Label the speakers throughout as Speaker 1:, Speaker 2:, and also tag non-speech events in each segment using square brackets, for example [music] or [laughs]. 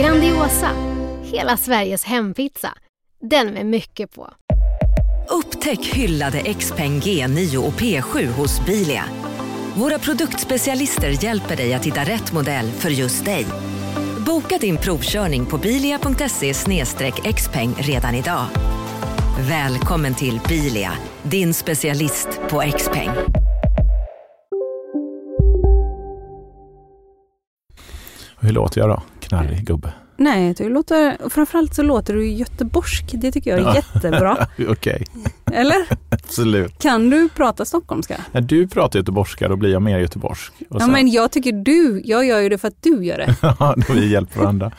Speaker 1: Grandiosa, hela Sveriges hempizza. Den med mycket på.
Speaker 2: Upptäck hyllade XPeng G9 och P7 hos Bilia. Våra produktspecialister hjälper dig att hitta rätt modell för just dig. Boka din provkörning på bilia.se xpeng redan idag. Välkommen till Bilia, din specialist på XPeng.
Speaker 3: Hur låter jag då? Knarrig gubbe.
Speaker 4: Nej, du låter, framförallt så låter du göteborgsk. Det tycker jag är
Speaker 3: Ja.
Speaker 4: jättebra. [laughs]
Speaker 3: Okej,
Speaker 4: Eller?
Speaker 3: absolut.
Speaker 4: Kan du prata stockholmska?
Speaker 3: När du pratar göteborgska då blir jag mer göteborgsk. Och
Speaker 4: Ja,
Speaker 3: sen-
Speaker 4: men jag tycker du, jag gör ju det för att du gör det. [laughs]
Speaker 3: Ja, då vi hjälper varandra.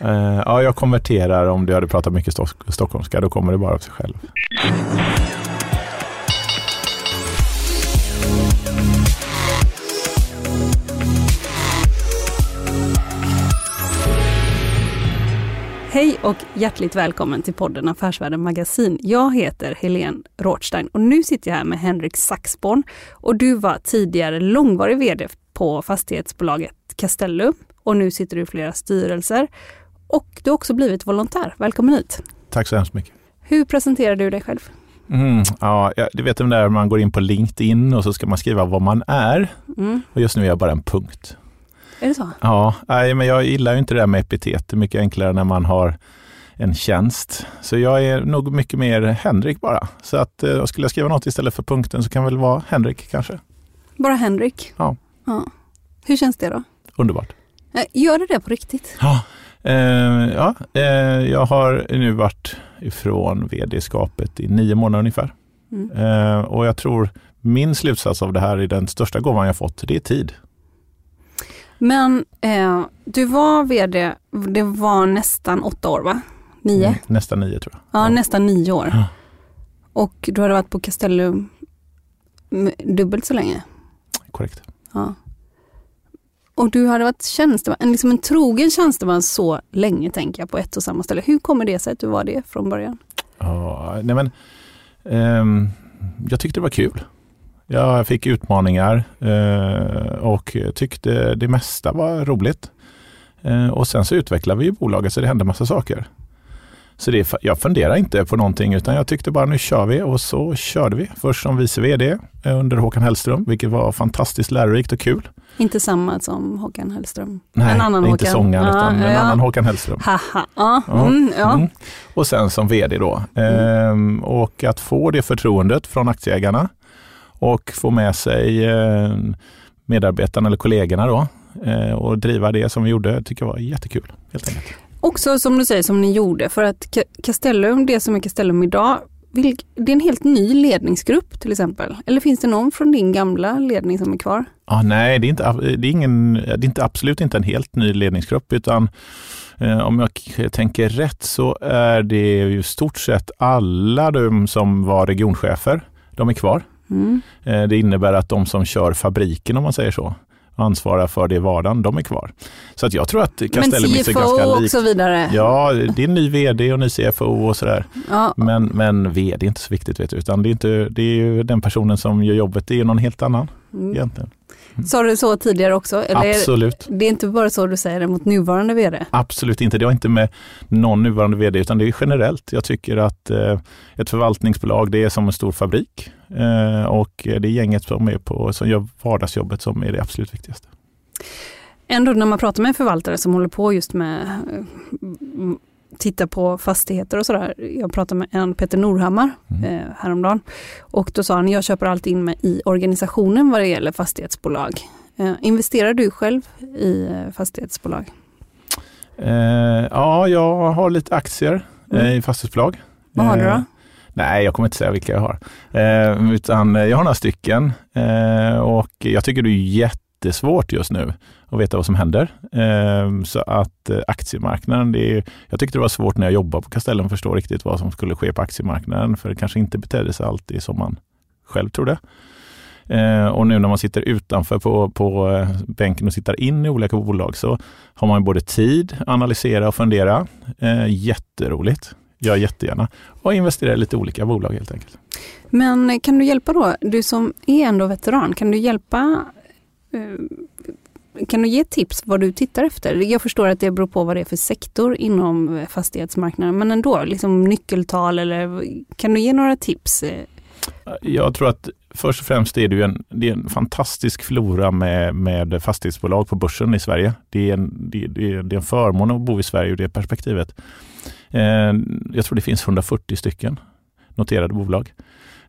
Speaker 3: Eh, ja, jag konverterar om du hade pratat mycket stock- stockholmska, då kommer det bara av sig själv.
Speaker 4: Hej och hjärtligt välkommen till podden Affärsvärlden Magasin. Jag heter Helene Rothstein och nu sitter jag här med Henrik Saxborn. Och du var tidigare långvarig VD på fastighetsbolaget Castellum och nu sitter du i flera styrelser. Och du har också blivit volontär. Välkommen hit.
Speaker 3: Tack så hemskt mycket.
Speaker 4: Hur presenterar du dig själv?
Speaker 3: Mm, ja, du vet den där man går in på LinkedIn och så ska man skriva vad man är.
Speaker 4: Mm.
Speaker 3: Och just nu är jag bara en punkt.
Speaker 4: Är det så?
Speaker 3: Ja, nej, men jag gillar ju inte det där med epitet. Det är mycket enklare när man har en tjänst. Så jag är nog mycket mer Henrik bara. Så att eh, skulle jag skriva något istället för punkten så kan väl vara Henrik kanske.
Speaker 4: Bara Henrik?
Speaker 3: Ja.
Speaker 4: ja. Hur känns det då?
Speaker 3: Underbart.
Speaker 4: Eh, Gör det det på riktigt?
Speaker 3: Ja, eh, ja eh, jag har nu varit ifrån vd-skapet i nio månader ungefär.
Speaker 4: Mm.
Speaker 3: Eh, och jag tror min slutsats av det här är den största gåvan jag fått, det är tid.
Speaker 4: Men eh, du var VD, det var nästan åtta år va? Nio?
Speaker 3: Mm, nästan nio tror jag.
Speaker 4: Ja,
Speaker 3: Ja.
Speaker 4: nästan nio år.
Speaker 3: Ja.
Speaker 4: Och du hade varit på Castellum dubbelt så länge.
Speaker 3: Korrekt.
Speaker 4: Ja. Och du hade varit tjänsteman, en, liksom en trogen tjänsteman så länge tänker jag på ett och samma ställe. Hur kommer det sig att du var det från början?
Speaker 3: Ja, nej men, ehm, jag tyckte det var kul. Jag fick utmaningar eh, och tyckte det mesta var roligt. Eh, och sen så utvecklade vi ju bolaget så det hände massa saker. Så det, jag funderar inte på någonting utan jag tyckte bara nu kör vi och så körde vi. Först som vice vd eh, under Håkan Hellström, vilket var fantastiskt lärorikt och kul.
Speaker 4: Inte samma som Håkan Hellström.
Speaker 3: Nej,
Speaker 4: en annan
Speaker 3: inte
Speaker 4: Håkan.
Speaker 3: sångaren utan en
Speaker 4: ja.
Speaker 3: annan Håkan Hellström.
Speaker 4: Haha, ja.
Speaker 3: Ja,
Speaker 4: Mm, ja.
Speaker 3: Mm. Och sen som vd då. Ehm, och att få det förtroendet från aktieägarna och få med sig eh, medarbetarna eller kollegorna då eh, och driva det som vi gjorde tycker jag var jättekul. Helt enkelt.
Speaker 4: Också som du säger, som ni gjorde, för att Ca- Castellum, det som är Castellum idag, det är en helt ny ledningsgrupp till exempel. Eller finns det någon från din gamla ledning som är kvar?
Speaker 3: Ah, nej, det är, inte, det, är ingen, det är inte, absolut inte en helt ny ledningsgrupp utan eh, om jag tänker rätt så är det ju stort sett alla de som var regionchefer, de är kvar.
Speaker 4: Mm.
Speaker 3: Eh, Det innebär att de som kör fabriken om man säger så, och ansvarar för det i vardagen, de är kvar. Så att jag tror att
Speaker 4: Men
Speaker 3: Castellum är
Speaker 4: CFO
Speaker 3: ganska
Speaker 4: och
Speaker 3: likt.
Speaker 4: så vidare.
Speaker 3: Ja, det är ny vd och ny CFO och sådär.
Speaker 4: Ja,
Speaker 3: Men, men vd är inte så viktigt vet du, utan det är, inte, det är ju den personen som gör jobbet, det är någon helt annan
Speaker 4: mm.
Speaker 3: egentligen.
Speaker 4: Sa du så tidigare också? Eller är det,
Speaker 3: Absolut.
Speaker 4: det är inte bara så du säger det mot nuvarande VD?
Speaker 3: Absolut inte. Det har inte med någon nuvarande vd, utan det är generellt. Jag tycker att eh, ett förvaltningsbolag, det är som en stor fabrik. Eh, och det är gänget som, är på, som gör vardagsjobbet som är det absolut viktigaste.
Speaker 4: Ändå när man pratar med en förvaltare som håller på just med eh, titta på fastigheter och sådär. Jag pratade med en Peter Norhammar
Speaker 3: Mm.
Speaker 4: eh, häromdagen och då sa han, jag köper alltid in mig i organisationen vad det gäller fastighetsbolag. Eh, investerar du själv i eh, fastighetsbolag?
Speaker 3: Eh, ja, jag har lite aktier eh,
Speaker 4: Mm.
Speaker 3: i fastighetsbolag.
Speaker 4: Vad har du då?
Speaker 3: Eh, Nej, jag kommer inte säga vilka jag har. Eh, utan jag har några stycken eh, och jag tycker det är jättesvårt just nu att veta vad som händer. Ehm, så att eh, aktiemarknaden, det är, jag tyckte det var svårt när jag jobbade på Castellum att förstå riktigt vad som skulle ske på aktiemarknaden, för det kanske inte betedde sig alltid som man själv trodde. Ehm, och nu när man sitter utanför på, på eh, bänken och sitter in i olika bolag så har man både tid att analysera och fundera. Ehm, jätteroligt. Gör jättegärna. Och investera i lite olika bolag helt enkelt.
Speaker 4: Men eh, kan du hjälpa då, du som är ändå veteran, kan du hjälpa Eh, kan du ge tips vad du tittar efter? Jag förstår att det beror på vad det är för sektor inom eh, fastighetsmarknaden, men ändå, liksom nyckeltal eller kan du ge några tips?
Speaker 3: Eh, jag tror att först och främst är det ju en, det är en fantastisk flora med, med fastighetsbolag på börsen i Sverige. Det är, en, det, det, det är en förmån att bo i Sverige ur det perspektivet. Jag tror det finns 140 stycken noterade bolag.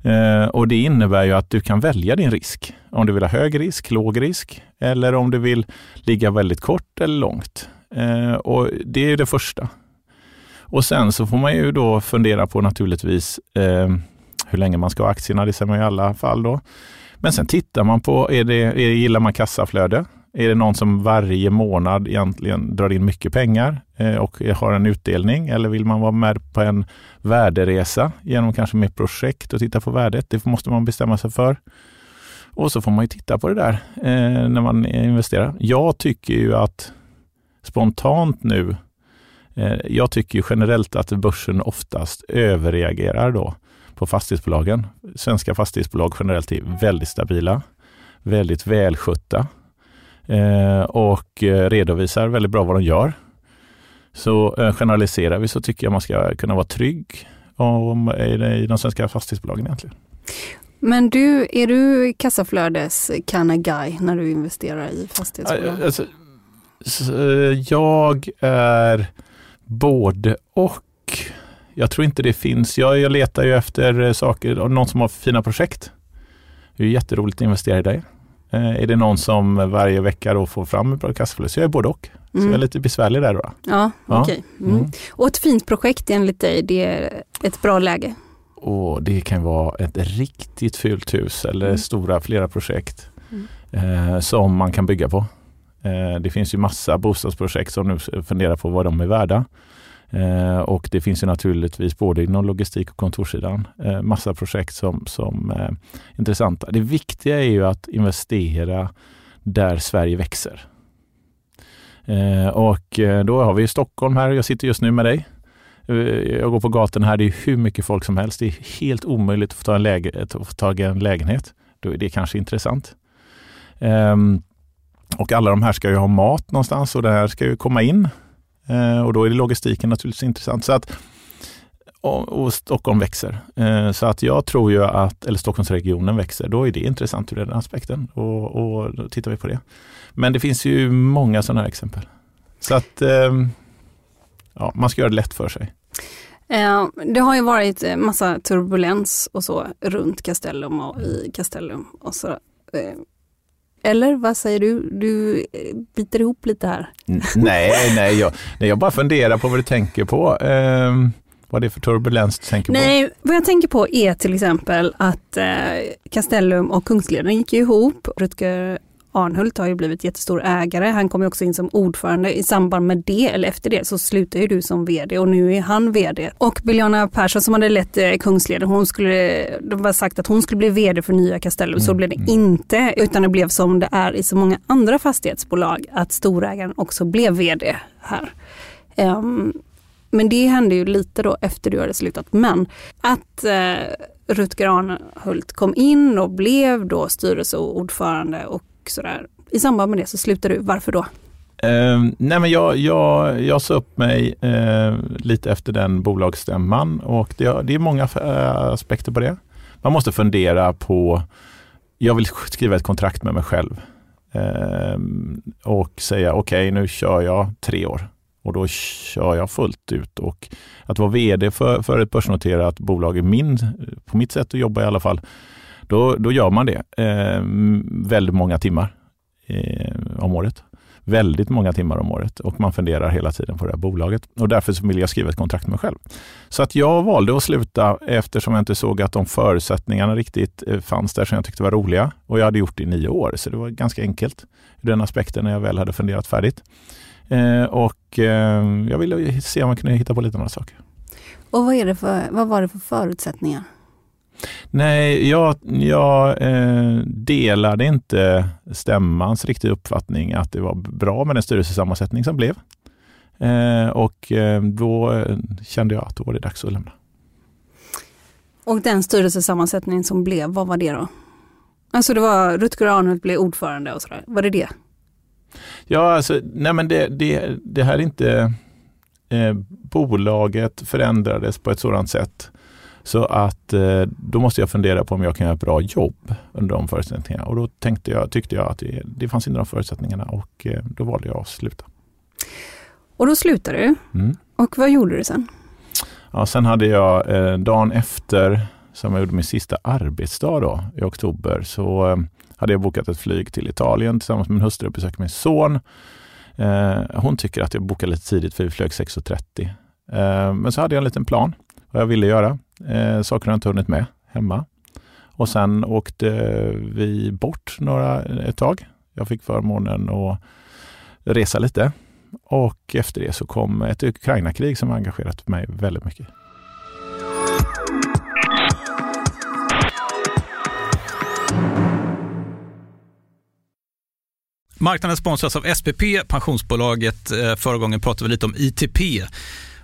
Speaker 3: Eh, och Det innebär ju att du kan välja din risk. Om du vill ha hög risk, låg risk eller om du vill ligga väldigt kort eller långt. Eh, och Det är det första. Och Sen så får man ju då fundera på naturligtvis eh, hur länge man ska ha aktierna. Det ser man i alla fall då. Men sen tittar man på, är det, är, gillar man kassaflöde? Är det någon som varje månad egentligen drar in mycket pengar eh, och har en utdelning? Eller vill man vara med på en värderesa genom kanske med projekt och titta på värdet? Det måste man bestämma sig för. Och så får man ju titta på det där eh, när man investerar. Jag tycker ju att spontant nu, eh, jag tycker generellt att börsen oftast överreagerar då på fastighetsbolagen. Svenska fastighetsbolag generellt är väldigt stabila, väldigt välskötta eh, och eh, redovisar väldigt bra vad de gör. Så eh, generaliserar vi så tycker jag man ska kunna vara trygg om, i, de svenska fastighetsbolagen egentligen.
Speaker 4: Men du, är du kassaflödes kind of guy när du investerar i fastighetsbolag?
Speaker 3: Alltså, jag är både och. Jag tror inte det finns. Jag, jag letar ju efter saker, någon som har fina projekt. Det är jätteroligt att investera i det. Eh, är det någon som varje vecka då får fram ett bra kassaflöde så jag är både och. Så mm. jag är mm. lite besvärlig där då.
Speaker 4: Ja, ja. okej. Okay. Mm. Mm. Och ett fint projekt enligt dig, det är ett bra läge?
Speaker 3: Och det kan vara ett riktigt fult hus eller mm. stora flera projekt mm. eh, som man kan bygga på. Eh, det finns ju massa bostadsprojekt som nu funderar på vad de är värda. Eh, och det finns ju naturligtvis både inom logistik och kontorssidan eh, massa projekt som, som är intressanta. Det viktiga är ju att investera där Sverige växer. Eh, och eh, då har vi Stockholm här. Jag sitter just nu med dig. Eh, jag går på gatan här. Det är hur mycket folk som helst. Det är helt omöjligt att få, en läge, tag i en lägenhet. Då är det kanske intressant. Um, och alla de här ska ju ha mat någonstans och det här ska ju komma in. Eh, och då är det logistiken naturligtvis intressant. Så att, och, och Stockholm växer. Eh, så att jag tror ju att, eller Stockholmsregionen växer, då är det intressant ur den aspekten och, och då tittar vi på det. Men det finns ju många sådana här exempel. Så att eh, ja, man ska göra det lätt för sig.
Speaker 4: Eh, det har ju varit eh, massa turbulens och så runt Castellum och i Castellum. Och så, eh, eller vad säger du? Du eh, biter ihop lite här.
Speaker 3: Nej, nej, jag, nej, jag bara funderar på vad du tänker på. Eh, vad det är för turbulens du tänker
Speaker 4: på? Nej, vad jag tänker på är till exempel att eh, Castellum och Kungsleden gick ihop. Rutger Arnhult har ju blivit jättestor ägare. Han kom också in som ordförande. I samband med det, eller efter det, så slutar ju du som vd och nu är han vd. Och Biljana Persson som hade lett eh, Kungsleden, hon skulle, de var sagt att hon skulle bli vd för nya Castellum. Mm. Så blev det mm. inte, utan det blev som det är i så många andra fastighetsbolag, att storägaren också blev vd här. Um, men det hände ju lite då efter du hade slutat. Men att eh, Rutger Arnhult kom in och blev då styrelseordförande och sådär. I samband med det så slutar du. Varför då?
Speaker 3: Eh, nej men jag, jag, jag sa upp mig eh, lite efter den bolagsstämman och det, det är många eh, aspekter på det. Man måste fundera på, jag vill skriva ett kontrakt med mig själv eh, och säga okej okay, nu kör jag tre år och då kör jag fullt ut. Och att vara VD för, för ett börsnoterat bolag, är min, på mitt sätt att jobba i alla fall, då, då gör man det eh, väldigt många timmar eh, om året. väldigt många timmar om året och man funderar hela tiden på det här bolaget. Och därför så vill jag skriva ett kontrakt med mig själv. Så att jag valde att sluta eftersom jag inte såg att de förutsättningarna riktigt eh, fanns där som jag tyckte var roliga. Och jag hade gjort det i nio år, så det var ganska enkelt ur den aspekten när jag väl hade funderat färdigt. Eh, och eh, jag ville se om jag kunde hitta på lite andra saker.
Speaker 4: Och vad, är det för, vad var det för förutsättningar?
Speaker 3: Nej, jag, jag eh, delade inte stämmans riktiga uppfattning att det var bra med den styrelsesammansättning som blev. Eh, och eh, då eh, kände jag att då var det dags att lämna.
Speaker 4: Och den styrelsesammansättning som blev, vad var det då? Alltså det var Rutger Arnhult blev ordförande och sådär, var det det?
Speaker 3: Ja, alltså, nej men det, det, det här är inte... Eh, bolaget förändrades på ett sådant sätt så att eh, då måste jag fundera på om jag kan göra ett bra jobb under de förutsättningarna. Och då tänkte jag, tyckte jag att det, det fanns inte de förutsättningarna och eh, då valde jag att sluta.
Speaker 4: Och då slutade du. Mm. Och vad gjorde du sen?
Speaker 3: Ja, sen hade jag eh, dagen efter som jag gjorde min sista arbetsdag då, i oktober, så eh, hade jag bokat ett flyg till Italien tillsammans med min hustru och besökt min son. Eh, hon tycker att jag bokade lite tidigt för vi flög 6.30. Eh, men så hade jag en liten plan vad jag ville göra. Eh, saker jag inte hunnit med hemma. Och sen åkte vi bort några, ett tag. Jag fick förmånen att resa lite. Och efter det så kom ett Ukraina-krig som engagerat mig väldigt mycket.
Speaker 5: Marknaden sponsras av SPP, pensionsbolaget. Eh, förra gången pratade vi lite om ITP.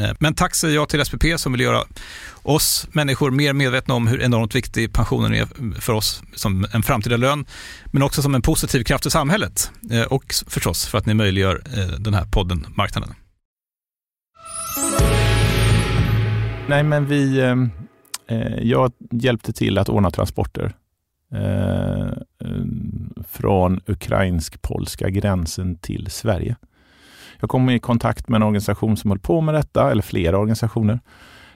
Speaker 5: Eh, men tack säger jag till SPP som vill göra oss människor mer medvetna om hur enormt viktig pensionen är för oss som en framtida lön, men också som en positiv kraft i samhället eh, och förstås för att ni möjliggör eh, den här podden Marknaden.
Speaker 3: Nej, men vi, eh, jag hjälpte till att ordna transporter eh, från ukrainsk-polska gränsen till Sverige. Jag kom i kontakt med en organisation som höll på med detta, eller flera organisationer.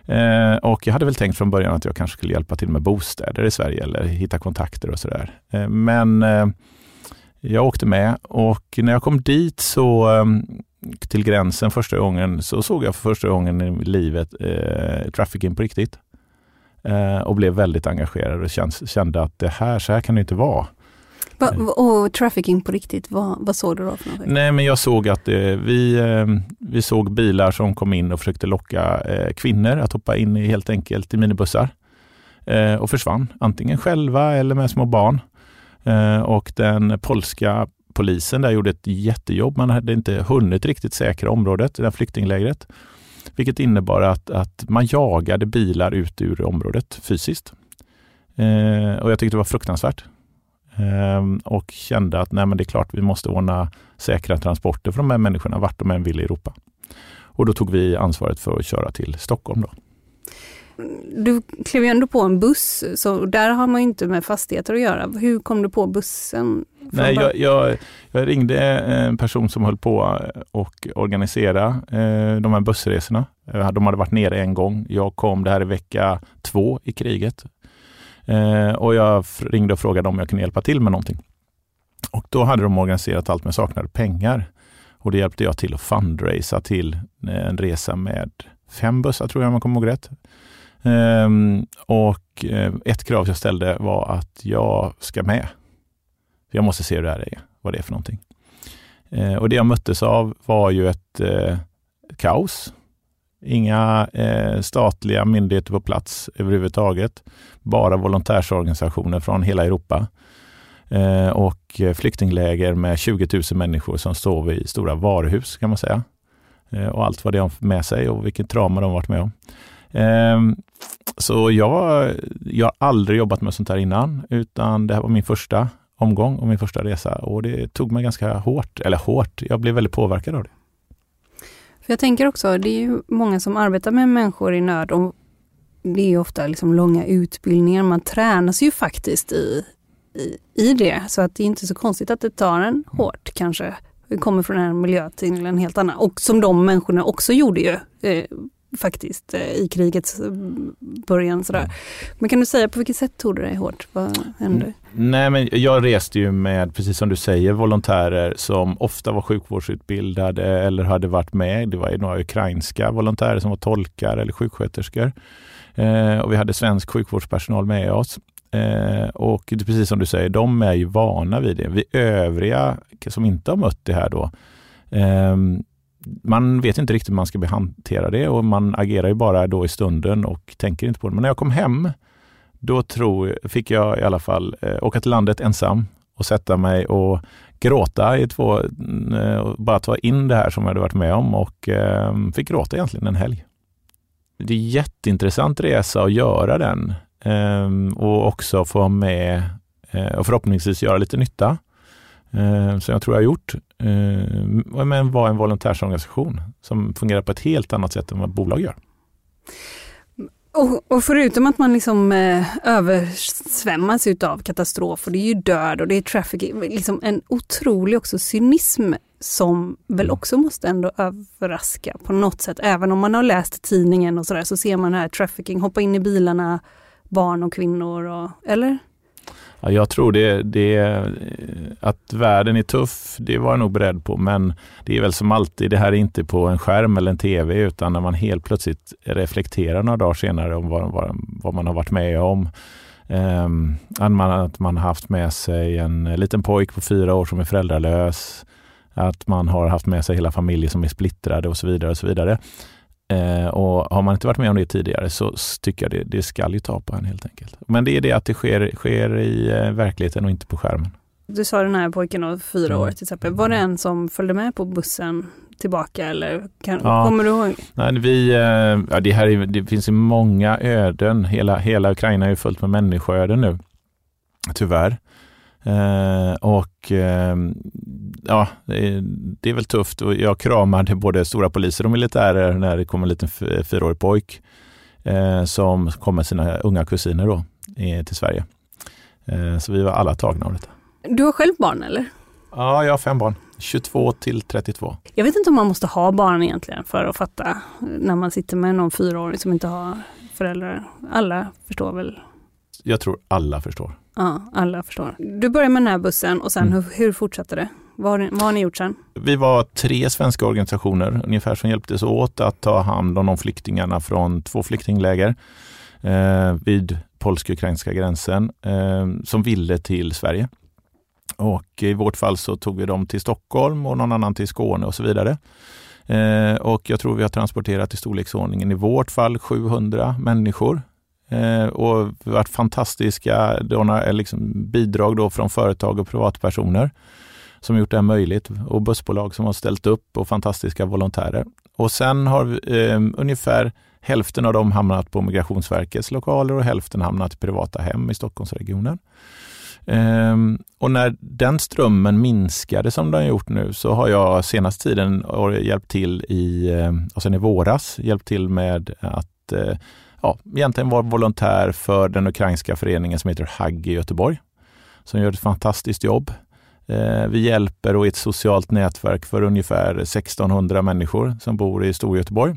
Speaker 3: Eh, och jag hade väl tänkt från början att jag kanske skulle hjälpa till med bostäder i Sverige eller hitta kontakter och sådär. Eh, men eh, jag åkte med och när jag kom dit så eh, till gränsen första gången så såg jag för första gången i livet eh, trafficking på riktigt. Eh, och blev väldigt engagerad och kände att det här, så här kan det inte vara.
Speaker 4: Va, och trafficking på riktigt, vad, vad såg du då för?
Speaker 3: Nej, men jag såg att eh, vi, eh, vi såg bilar som kom in och försökte locka eh, kvinnor att hoppa in i, helt enkelt i minibussar eh, och försvann, antingen själva eller med små barn. Eh, och den polska polisen där gjorde ett jättejobb. Man hade inte hunnit riktigt säkra området, det där flyktinglägret. Vilket innebar att, att man jagade bilar ut ur området fysiskt. Eh, och jag tyckte det var fruktansvärt. Eh, och kände att nej, men det är klart vi måste ordna säkra transporter för de här människorna vart de än vill i Europa. Och då tog vi ansvaret för att köra till Stockholm. Då.
Speaker 4: Du klev ju ändå på en buss, så där har man inte med fastigheter att göra. Hur kom du på bussen?
Speaker 3: Nej, jag, jag, jag, ringde en person som höll på och organisera eh, de här bussresorna. Eh, de hade varit nere en gång. Jag kom, det här i vecka två i kriget. Eh, och jag ringde och frågade om jag kunde hjälpa till med någonting. Och då hade de organiserat allt men saknade pengar. Och då hjälpte jag till att fundraisa till eh, en resa med fem bussar, tror jag om jag kommer ihåg rätt. Um, och eh, ett krav jag ställde var att jag ska med. Jag måste se hur det här är, vad det är för någonting. Uh, och det jag möttes av var ju ett uh, kaos. Inga eh, statliga myndigheter på plats överhuvudtaget. Bara volontärsorganisationer från hela Europa. Eh, och flyktingläger med 20 000 människor som står i stora varuhus kan man säga. Eh, och allt vad det har med sig och vilket trauma de varit med om. Så jag, jag har aldrig jobbat med sånt här innan, utan det här var min första omgång och min första resa och det tog mig ganska hårt, eller hårt, jag blev väldigt påverkad av det.
Speaker 4: För jag tänker också, det är ju många som arbetar med människor i nöd och det är ofta liksom långa utbildningar, man tränas ju faktiskt i, i, i det, så att det är inte så konstigt att det tar en hårt kanske. Vi kommer från en miljö till en helt annan och som de människorna också gjorde ju. Eh, faktiskt eh, i krigets eh, början. Sådär. Men kan du säga på vilket sätt tog du dig hårt? Vad hände?
Speaker 3: Nej, men jag reste ju med, precis som du säger, volontärer som ofta var sjukvårdsutbildade eller hade varit med. Det var några ukrainska volontärer som var tolkar eller sjuksköterskor. Eh, och vi hade svensk sjukvårdspersonal med oss. Eh, och precis som du säger, de är ju vana vid det. Vi övriga som inte har mött det här då, eh, man vet inte riktigt hur man ska hantera det och man agerar ju bara då i stunden och tänker inte på det. Men när jag kom hem, då tror, fick jag i alla fall eh, åka till landet ensam och sätta mig och gråta i två, mm, eh, bara ta in det här som jag hade varit med om och eh, fick gråta egentligen en helg. Det är jätteintressant resa att göra den eh, och också få vara med eh, och förhoppningsvis göra lite nytta eh, som jag tror jag har gjort. Eh, men var en volontärsorganisation som fungerar på ett helt annat sätt än vad bolag gör.
Speaker 4: Och, och, förutom att man liksom eh, översvämmas av katastrofer, det är ju död och det är trafficking, liksom en otrolig också cynism som väl mm. också måste ändå överraska på något sätt. Även om man har läst tidningen och sådär så ser man här trafficking, hoppa in i bilarna, barn och kvinnor, och, eller?
Speaker 3: Ja, jag tror det, det, att världen är tuff, det var jag nog beredd på. Men det är väl som alltid, det här är inte på en skärm eller en tv, utan när man helt plötsligt reflekterar några dagar senare om vad, vad, vad man har varit med om. Um, att, man, att man haft med sig en liten pojk på fyra år som är föräldralös. Att man har haft med sig hela familjen som är splittrade och så vidare. och så vidare. Eh, och har man inte varit med om det tidigare så tycker jag det, det skall ju ta på en helt enkelt. Men det är det att det sker, sker i eh, verkligheten och inte på skärmen.
Speaker 4: Du sa den här pojken var fyra år till exempel. Var det en som följde med på bussen tillbaka eller kan, ja. kommer du ihåg?
Speaker 3: Nej, vi, eh, ja, det, här är, det finns ju många öden. Hela, hela Ukraina är fullt med människoöden nu. Tyvärr. Eh, och eh, ja, det är, väl tufft och jag kramade både stora poliser och militärer när det kom en liten fyraårig pojk eh, som kom med sina unga kusiner då, till Sverige. Eh, så vi var alla tagna av detta.
Speaker 4: Du har själv barn eller?
Speaker 3: Ja, jag har fem barn. 22 till 32.
Speaker 4: Jag vet inte om man måste ha barn egentligen för att fatta när man sitter med någon fyraåring som inte har föräldrar. Alla förstår väl?
Speaker 3: Jag tror alla förstår.
Speaker 4: Ja, alla förstår. Du började med den här bussen och sen mm. hur, hur fortsatte det? Vad har, vad har ni gjort sen?
Speaker 3: Vi var tre svenska organisationer ungefär som hjälptes åt att ta hand om de flyktingarna från två flyktingläger eh, vid polsk-ukrainska gränsen eh, som ville till Sverige. Och i vårt fall så tog vi dem till Stockholm och någon annan till Skåne och så vidare. Eh, och jag tror vi har transporterat i storleksordningen i vårt fall 700 människor Eh, och har varit fantastiska då, eh, liksom bidrag då från företag och privatpersoner som gjort det här möjligt och bussbolag som har ställt upp och fantastiska volontärer. Och sen har vi, eh, ungefär hälften av dem hamnat på Migrationsverkets lokaler och hälften hamnat i privata hem i Stockholmsregionen. Ehm, och när den strömmen minskade som den har gjort nu så har jag senaste tiden hjälpt till i, och sen i våras, hjälpt till med att eh, ja, egentligen var volontär för den ukrainska föreningen som heter HAG i Göteborg. Som gör ett fantastiskt jobb. Eh, vi hjälper och är ett socialt nätverk för ungefär 1600 människor som bor i Storgöteborg.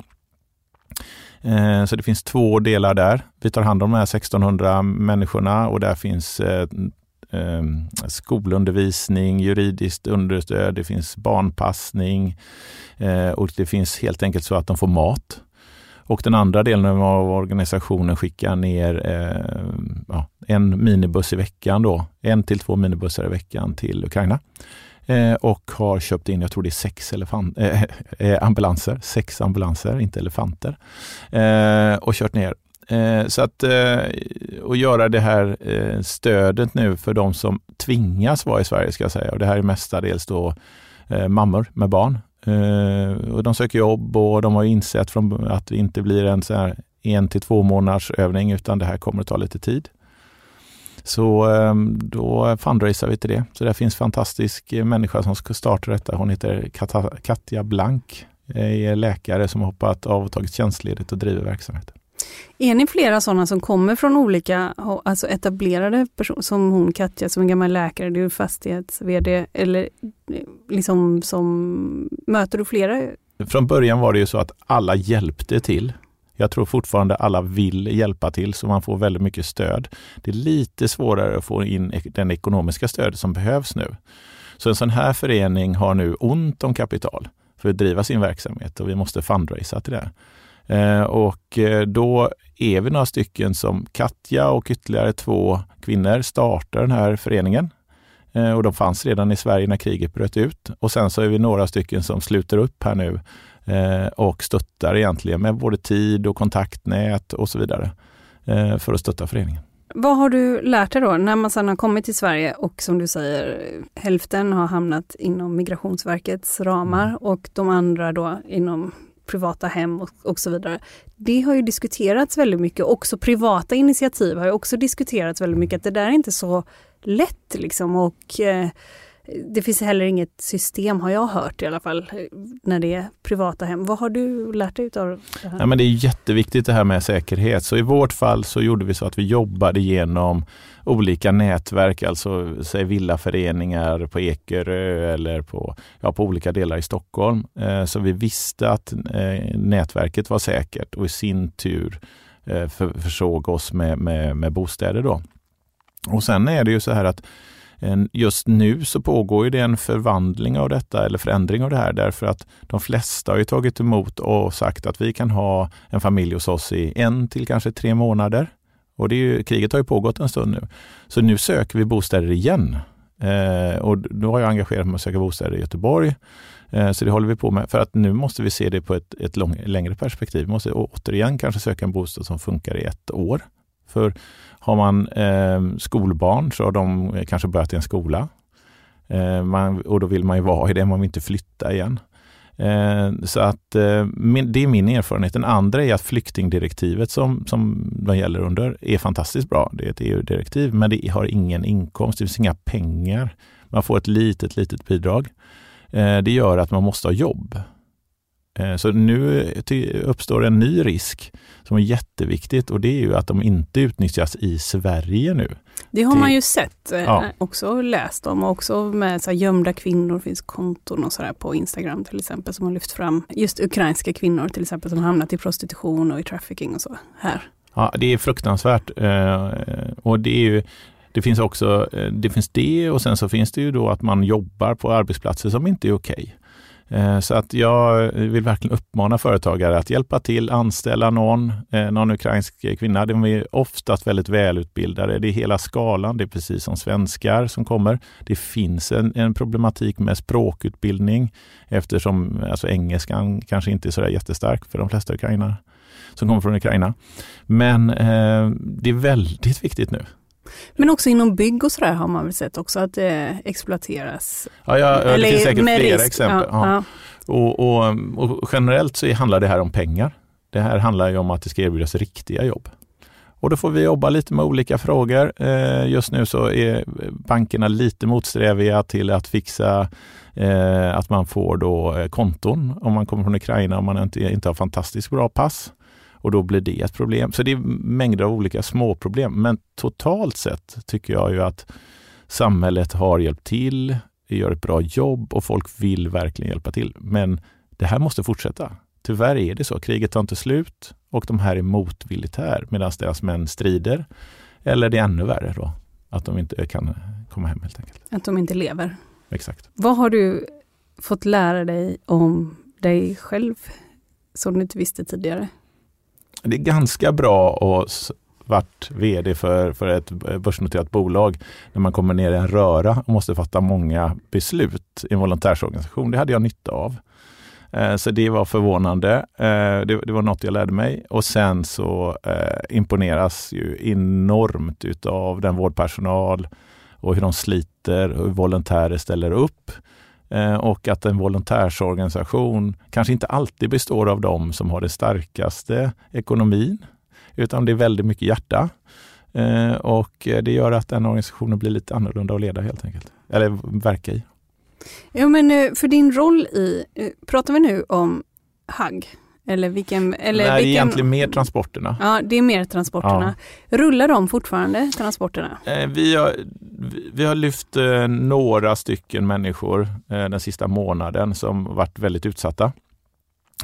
Speaker 3: Eh, så det finns två delar där. Vi tar hand om de här 1600 människorna och där finns eh, skolundervisning, juridiskt understöd, det finns barnpassning och det finns helt enkelt så att de får mat. Och den andra delen av organisationen skickar ner eh, ja, en minibuss i veckan, då, en till två minibussar i veckan till Ukraina. Eh, och har köpt in, jag tror det är sex elefant, eh, eh, ambulanser, sex ambulanser, inte elefanter, eh, och kört ner Eh, så att eh, och göra det här eh, stödet nu för de som tvingas vara i Sverige, ska jag säga. Och det här är mestadels då eh, mammor med barn. Eh, och de söker jobb och de har insett från, att det inte blir en så här en till två månaders övning utan det här kommer att ta lite tid. Så ehm, då fundraisar vi till det. Så det finns fantastisk människa som ska starta detta. Hon heter Katja Blank, eh, är läkare som hoppat av och tagit tjänstledigt och driver verksamheten.
Speaker 4: Är ni flera sådana som kommer från olika alltså etablerade personer, som hon Katja som är gammal läkare, du är fastighets-VD, eller liksom som, möter du flera?
Speaker 3: Från början var det ju så att alla hjälpte till. Jag tror fortfarande alla vill hjälpa till så man får väldigt mycket stöd. Det är lite svårare att få in den ekonomiska stöd som behövs nu. Så en sån här förening har nu ont om kapital för att driva sin verksamhet och vi måste fundraisa till det. Eh, och eh, då är vi några stycken som Katja och ytterligare två kvinnor startar den här föreningen. Eh, och de fanns redan i Sverige när kriget bröt ut. Och sen så är vi några stycken som sluter upp här nu och stöttar egentligen med både tid och kontaktnät och så vidare för att stötta föreningen.
Speaker 4: Vad har du lärt dig då när man sedan har kommit till Sverige och som du säger hälften har hamnat inom Migrationsverkets ramar mm. och de andra då inom privata hem och, och, så vidare. Det har ju diskuterats väldigt mycket. Också privata initiativ har ju också diskuterats väldigt mycket. Att det där är inte så lätt liksom och eh, det finns heller inget system, har jag hört i alla fall, när det är privata hem. Vad har du lärt dig av det här?
Speaker 3: Ja, men det är jätteviktigt det här med säkerhet. Så i vårt fall så gjorde vi så att vi jobbade genom olika nätverk, alltså säg villaföreningar på Ekerö eller på, ja, på olika delar i Stockholm. Eh, så vi visste att eh, nätverket var säkert och i sin tur eh, försåg oss med, med, med bostäder. Då. Och sen är det ju så här att Just nu så pågår det en förvandling av detta eller förändring av det här därför att de flesta har tagit emot och sagt att vi kan ha en familj hos oss i en till kanske tre månader. Och det är ju, kriget har ju pågått en stund nu. Så nu söker vi bostäder igen. Eh, och då har jag engagerat mig att söka bostäder i Göteborg. Eh, så det håller vi på med. För att nu måste vi se det på ett, ett lång, längre perspektiv. Vi måste återigen kanske söka en bostad som funkar i ett år. För har man eh, skolbarn så har de eh, kanske börjat i en skola. Eh, man, och då vill man ju vara i det, man vill inte flytta igen. Eh, så att eh, min, det är min erfarenhet. Den andra är att flyktingdirektivet som, som de gäller under är fantastiskt bra. Det är ett EU-direktiv, men det har ingen inkomst, det finns inga pengar. Man får ett litet, litet bidrag. Eh, det gör att man måste ha jobb. Eh, så nu uppstår en ny risk som är jätteviktigt och det är ju att de inte utnyttjas i Sverige nu.
Speaker 4: Det har man ju sett, eh, ja. också läst om och också med så här, gömda kvinnor, finns konton och sådär på Instagram till exempel som har lyft fram just ukrainska kvinnor till exempel som hamnat i prostitution och i trafficking och så här.
Speaker 3: Ja, det är fruktansvärt eh, och det är ju det finns också det, finns det och sen så finns det ju då att man jobbar på arbetsplatser som inte är okej. Eh, så att jag vill verkligen uppmana företagare att hjälpa till, anställa någon, eh, någon ukrainsk kvinna. De är oftast väldigt välutbildade. Det är hela skalan. Det är precis som svenskar som kommer. Det finns en, en problematik med språkutbildning eftersom alltså engelskan kanske inte är så jättestark för de flesta ukrainare som kommer från Ukraina. Men eh, det är väldigt viktigt nu
Speaker 4: men också inom bygg och sådär har man väl sett också att det exploateras?
Speaker 3: Ja, ja det finns säkert flera risk. exempel. Ja, ja. Och, och, och, generellt så handlar det här om pengar. Det här handlar ju om att det ska erbjudas riktiga jobb. Och då får vi jobba lite med olika frågor. Eh, just nu så är bankerna lite motsträviga till att fixa eh, att man får då eh, konton om man kommer från Ukraina om man inte, inte har fantastiskt bra pass. Och då blir det ett problem. Så det är mängder av olika små problem. Men totalt sett tycker jag ju att samhället har hjälpt till, gör ett bra jobb och folk vill verkligen hjälpa till. Men det här måste fortsätta. Tyvärr är det så. Kriget tar inte slut och de här är motvilligt här medan deras män strider. Eller det är ännu värre då, att de inte kan komma hem helt enkelt.
Speaker 4: Att de inte lever.
Speaker 3: Exakt.
Speaker 4: Vad har du fått lära dig om dig själv som du inte visste tidigare?
Speaker 3: Det är ganska bra att varit vd för, för ett börsnoterat bolag när man kommer ner i en röra och måste fatta många beslut i en volontärsorganisation. Det hade jag nytta av. Eh, så det var förvånande. Eh, det, var något jag lärde mig och sen så eh, imponeras ju enormt utav den vårdpersonal och hur de sliter och hur volontärer ställer upp. Eh, och att en volontärsorganisation kanske inte alltid består av de som har det starkaste ekonomin, utan det är väldigt mycket hjärta. Eh, och det gör att den organisationen blir lite annorlunda att leda helt enkelt, eller verka i.
Speaker 4: Ja men eh, för din roll i, pratar vi nu om HAG? Eller vilken, eller
Speaker 3: Nej,
Speaker 4: vilken,
Speaker 3: egentligen mer transporterna.
Speaker 4: Ja, det är mer transporterna. Ja. Rullar de fortfarande, transporterna?
Speaker 3: Eh, vi, har, vi har lyft några stycken människor den sista månaden som varit väldigt utsatta.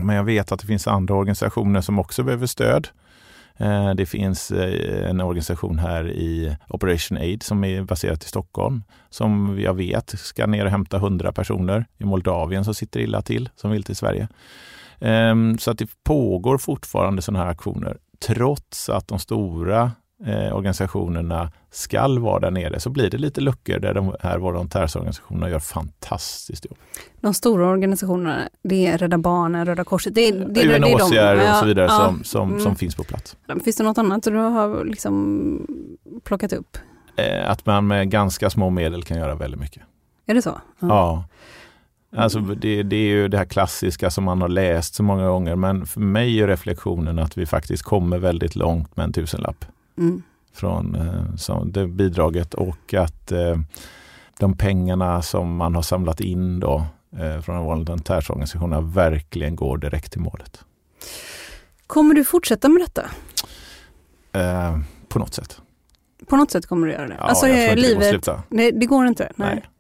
Speaker 3: Men jag vet att det finns andra organisationer som också behöver stöd. Eh, det finns eh, en organisation här i Operation Aid som är baserat i Stockholm som jag vet ska ner och hämta 100 personer i Moldavien som sitter illa till, som vill till Sverige. Ehm, så att det pågår fortfarande sådana här aktioner trots att de stora eh, organisationerna skall vara där nere så blir det lite luckor där de här volontärsorganisationerna gör fantastiskt jobb.
Speaker 4: De stora organisationerna, det är Rädda Barnen, Röda Korset, det, det,
Speaker 3: det, UNHCR det är de, och så vidare ja, som, som, mm. som finns på plats.
Speaker 4: Finns det något annat du har liksom plockat upp?
Speaker 3: Eh, att man med ganska små medel kan göra väldigt mycket.
Speaker 4: Är det så?
Speaker 3: Ja. ja. Alltså det, det, är ju det här klassiska som man har läst så många gånger men för mig är reflektionen att vi faktiskt kommer väldigt långt med en tusenlapp. Mm. Från eh, så det bidraget och att eh, de pengarna som man har samlat in då eh, från volontärsorganisationerna verkligen går direkt till målet.
Speaker 4: Kommer du fortsätta med detta?
Speaker 3: Eh, på något sätt.
Speaker 4: På något sätt kommer du göra det?
Speaker 3: Ja, alltså, jag tror inte livet, det går att sluta.
Speaker 4: Nej, det går inte? Nej. nej.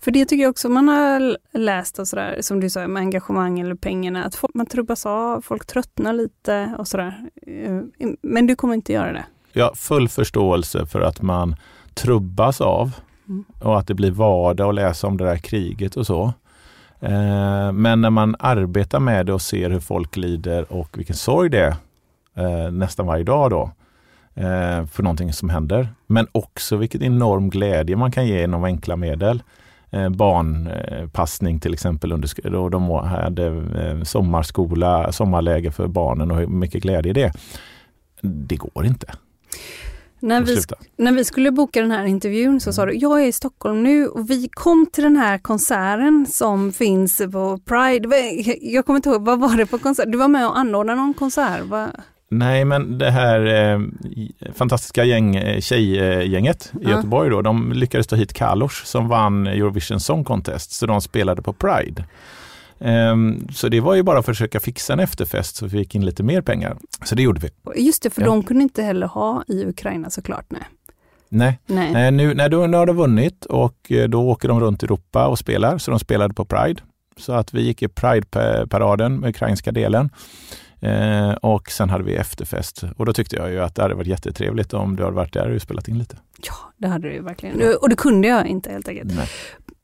Speaker 4: För det tycker jag också man har läst och sådär, som du sa med engagemang eller pengarna, att folk, man trubbas av, folk tröttnar lite och sådär. Eh, men du kommer inte göra det?
Speaker 3: Jag har full förståelse för att man trubbas av mm. och att det blir vardag att läsa om det där kriget och så. Eh, men när man arbetar med det och ser hur folk lider och vilken sorg det är eh, nästan varje dag då, för någonting som händer. Men också vilken enorm glädje man kan ge genom enkla medel. Eh, barnpassning till exempel. Under, och de hade eh, sommarskola, sommarläge för barnen och hur mycket glädje det Det går inte.
Speaker 4: När vi, när vi skulle boka den här intervjun så sa du, jag är i Stockholm nu och vi kom till den här konserten som finns på Pride. Jag kommer inte ihåg, vad var det på konsert? Du var med och anordnade någon konsert?
Speaker 3: Nej, men det här eh, fantastiska gäng, eh, tjejgänget i ja. Göteborg då, de lyckades ta hit Kalos som vann Eurovision Song Contest, så de spelade på Pride. Um, så det var ju bara att försöka fixa en efterfest så vi fick in lite mer pengar. Så det gjorde vi.
Speaker 4: Just det, för ja. de kunde inte heller ha i Ukraina såklart. Nej.
Speaker 3: Nej, nej. nej nu, nej, nu har de vunnit och eh, då åker de runt i Europa och spelar, så de spelade på Pride. Så att vi gick i Pride-paraden med ukrainska delen. Eh, och sen hade vi efterfest och då tyckte jag ju att det hade varit jättetrevligt om du hade varit där och spelat in lite.
Speaker 4: Ja, det hade du verkligen. Och det kunde jag inte helt enkelt. Nej.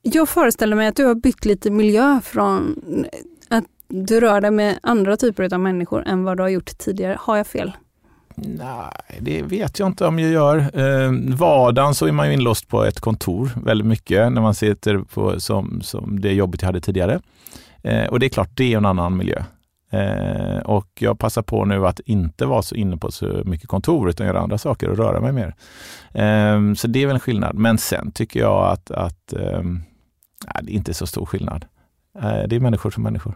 Speaker 4: Jag föreställer mig att du har bytt lite miljö från att du rör dig med andra typer av människor än vad du har gjort tidigare. Har jag fel?
Speaker 3: Nej, det vet jag inte om jag gör. Eh, vardagen så är man ju inlåst på ett kontor väldigt mycket när man sitter på som, som det jobbet jag hade tidigare. Eh, och det är klart, det är en annan miljö. Eh, och jag passar på nu att inte vara så inne på så mycket kontor utan göra andra saker och röra mig mer. Eh, så det är väl en skillnad. Men sen tycker jag att, att eh, det är inte så stor skillnad. Eh, det är människor som människor.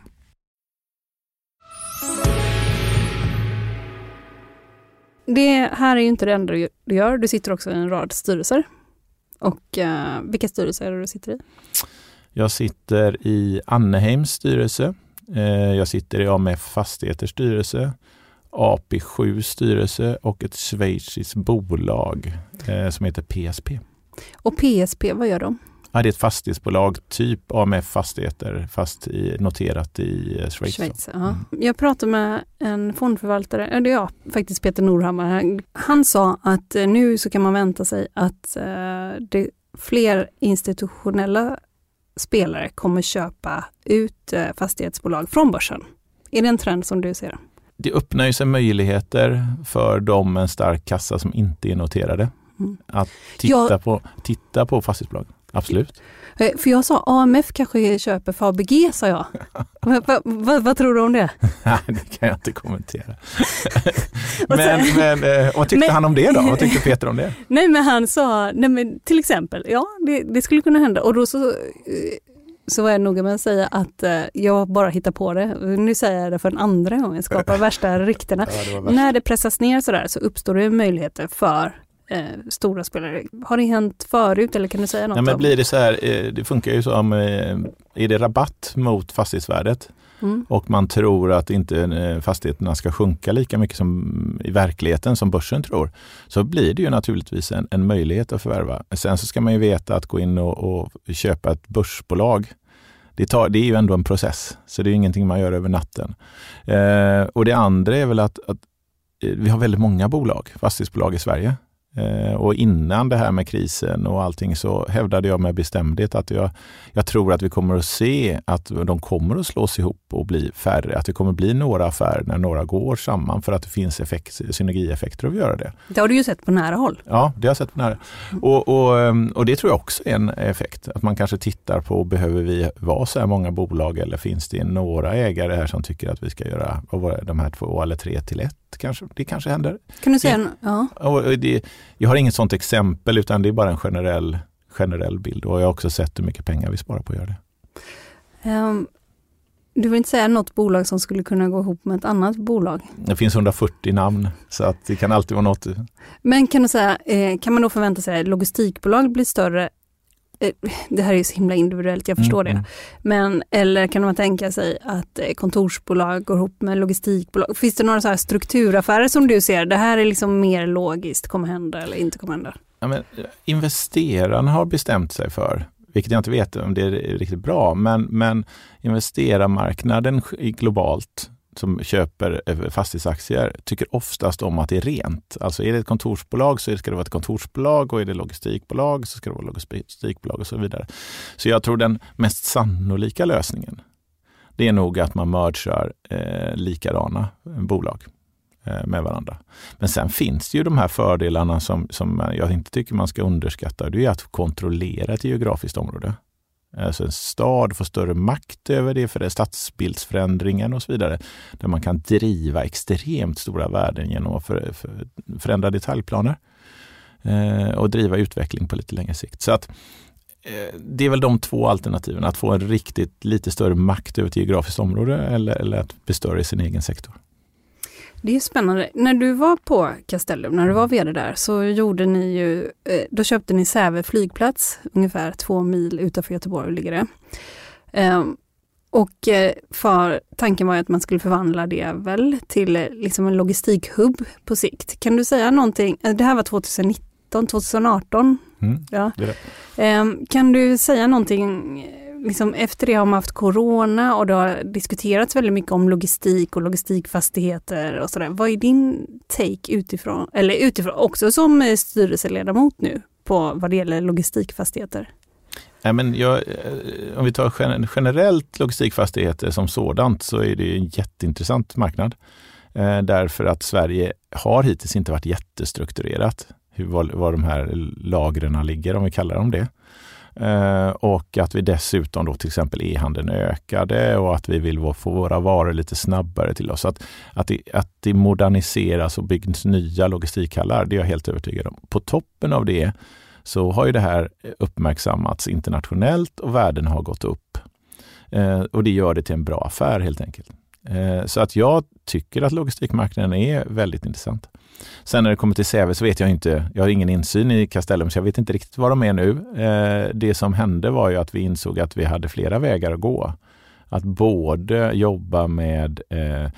Speaker 4: Det här är ju inte det enda du gör. Du sitter också i en rad styrelser. Och uh, vilka styrelser är det du sitter i?
Speaker 3: Jag sitter i Anneheims styrelse. Uh, jag sitter i AMF Fastigheters styrelse, AP7 styrelse och ett schweiziskt bolag uh, som heter PSP.
Speaker 4: Och PSP, vad gör de?
Speaker 3: Ja, det är ett fastighetsbolag, typ AMF Fastigheter, fast i, noterat i eh, Schweiz.
Speaker 4: Schweiz mm. Jag pratade med en fondförvaltare, eller ja, faktiskt Peter Norhammar. Han sa att eh, nu så kan man vänta sig att uh, det, fler institutionella spelare kommer köpa ut fastighetsbolag från börsen. Är det en trend som du ser?
Speaker 3: Det öppnar ju sig möjligheter för de med en stark kassa som inte är noterade. Mm. Att titta, jag, på, titta på fastighetsbolag. Absolut.
Speaker 4: Eh, för jag sa AMF kanske köper Fabg, sa jag. [laughs] vad, vad, vad, tror du om det?
Speaker 3: Nej, det kan jag inte kommentera. [laughs] men, men eh, vad tyckte men, han om det då? Vad tyckte [laughs] Peter om det?
Speaker 4: Nej, men han sa, nej men till exempel, ja det, det skulle kunna hända. Och då så, eh, så var jag noga med att säga att jag bara hittar på det. Nu säger jag det för en andra gången, skapar värsta ryktena. Ja, När det pressas ner sådär så uppstår det möjligheter för eh, stora spelare. Har det hänt förut eller kan du säga något?
Speaker 3: Ja, men blir det så här, eh, det funkar ju som, eh, är det rabatt mot fastighetsvärdet mm. och man tror att inte eh, fastigheterna ska sjunka lika mycket som i verkligheten som börsen tror, så blir det ju naturligtvis en, en möjlighet att förvärva. Sen så ska man ju veta att gå in och, och köpa ett börsbolag det, tar, det är ju ändå en process, så det är ingenting man gör över natten. Eh, och det andra är väl att, att vi har väldigt många bolag, fastighetsbolag i Sverige. Eh, och innan det här med krisen och allting så hävdade jag med bestämdhet att jag, jag tror att vi kommer att se att de kommer att slås ihop och bli färre. Att det kommer att bli några affärer när några går samman för att det finns effekt, synergieffekter av att göra det.
Speaker 4: Det har du ju sett på nära håll.
Speaker 3: Ja, det har jag sett på nära. Och, och, ehm, och det tror jag också är en effekt. Att man kanske tittar på, behöver vi vara så här många bolag eller finns det några ägare här som tycker att vi ska göra de här två eller tre till ett? Kanske, det kanske händer.
Speaker 4: Kan du säga en, ja.
Speaker 3: Och det, jag har inget sånt exempel utan det är bara en generell, generell bild och jag har också sett hur mycket pengar vi sparar på att göra det.
Speaker 4: Um, du vill inte säga något bolag som skulle kunna gå ihop med ett annat bolag?
Speaker 3: Det finns 140 namn så att det kan alltid vara något.
Speaker 4: Men kan du säga, eh, kan man då förvänta sig att logistikbolag blir större det här är så himla individuellt, jag förstår mm, det. Mm. Men, eller kan man tänka sig att eh, kontorsbolag går ihop med logistikbolag? Finns det några så här strukturaffärer som du ser, det här är liksom mer logiskt, kommer hända eller inte kommer hända?
Speaker 3: Ja, men, eh, investerarna har bestämt sig för, vilket jag inte vet om det är riktigt bra, men, men investerarmarknaden globalt som köper eh, fastighetsaktier tycker oftast om att det är rent. Alltså är det ett kontorsbolag så ska det vara ett kontorsbolag och är det logistikbolag så ska det vara logistikbolag och så vidare. Så jag tror den mest sannolika lösningen det är nog att man mergar eh, likadana bolag. eh, med varandra. Men sen finns det ju de här fördelarna som, som jag inte tycker man ska underskatta. Det är att kontrollera ett geografiskt område. Alltså en stad får större makt över det, för det stadsbildsförändringen och så vidare. Där man kan driva extremt stora värden genom att för, för, förändra detaljplaner eh, och driva utveckling på lite längre sikt. Så att eh, det är väl de två alternativen, att få en riktigt lite större makt över ett geografiskt område eller, eller att bli större i sin egen sektor.
Speaker 4: Det är spännande. När du var på Castellum, när du var VD där, så gjorde ni ju, eh, då köpte ni Säve flygplats, ungefär två mil utanför Göteborg ligger det. Um, och eh, för, tanken var att man skulle förvandla det väl till eh, liksom en logistikhubb på sikt. Kan du säga någonting, det här var 2019, 2018?
Speaker 3: Mm,
Speaker 4: ja. Um, kan du säga någonting liksom efter det har man haft corona och det har diskuterats väldigt mycket om logistik och logistikfastigheter och sådär. Vad är din take utifrån, eller utifrån också som eh, styrelseledamot nu på vad det gäller logistikfastigheter?
Speaker 3: Nej, men jag, eh, om vi tar generellt logistikfastigheter som sådant så är det en jätteintressant marknad. Eh, därför att Sverige har hittills inte varit jättestrukturerat. Hur, var, var de här lagren ligger, om vi kallar dem det. Eh, och att vi dessutom då till exempel e-handeln ökade och att vi vill få våra varor lite snabbare till oss. Att, att, det, att det moderniseras och byggs nya logistikhallar, det är jag helt övertygad om. På toppen av det så har ju det här uppmärksammats internationellt och värden har gått upp. Eh, och det gör det till en bra affär helt enkelt. Eh, så att jag tycker att logistikmarknaden är väldigt intressant. Sen när det kommer till Säve så vet jag inte, jag har ingen insyn i Castellum så jag vet inte riktigt var de är nu. Eh, det som hände var ju att vi insåg att vi hade flera vägar att gå. Att både jobba med eh,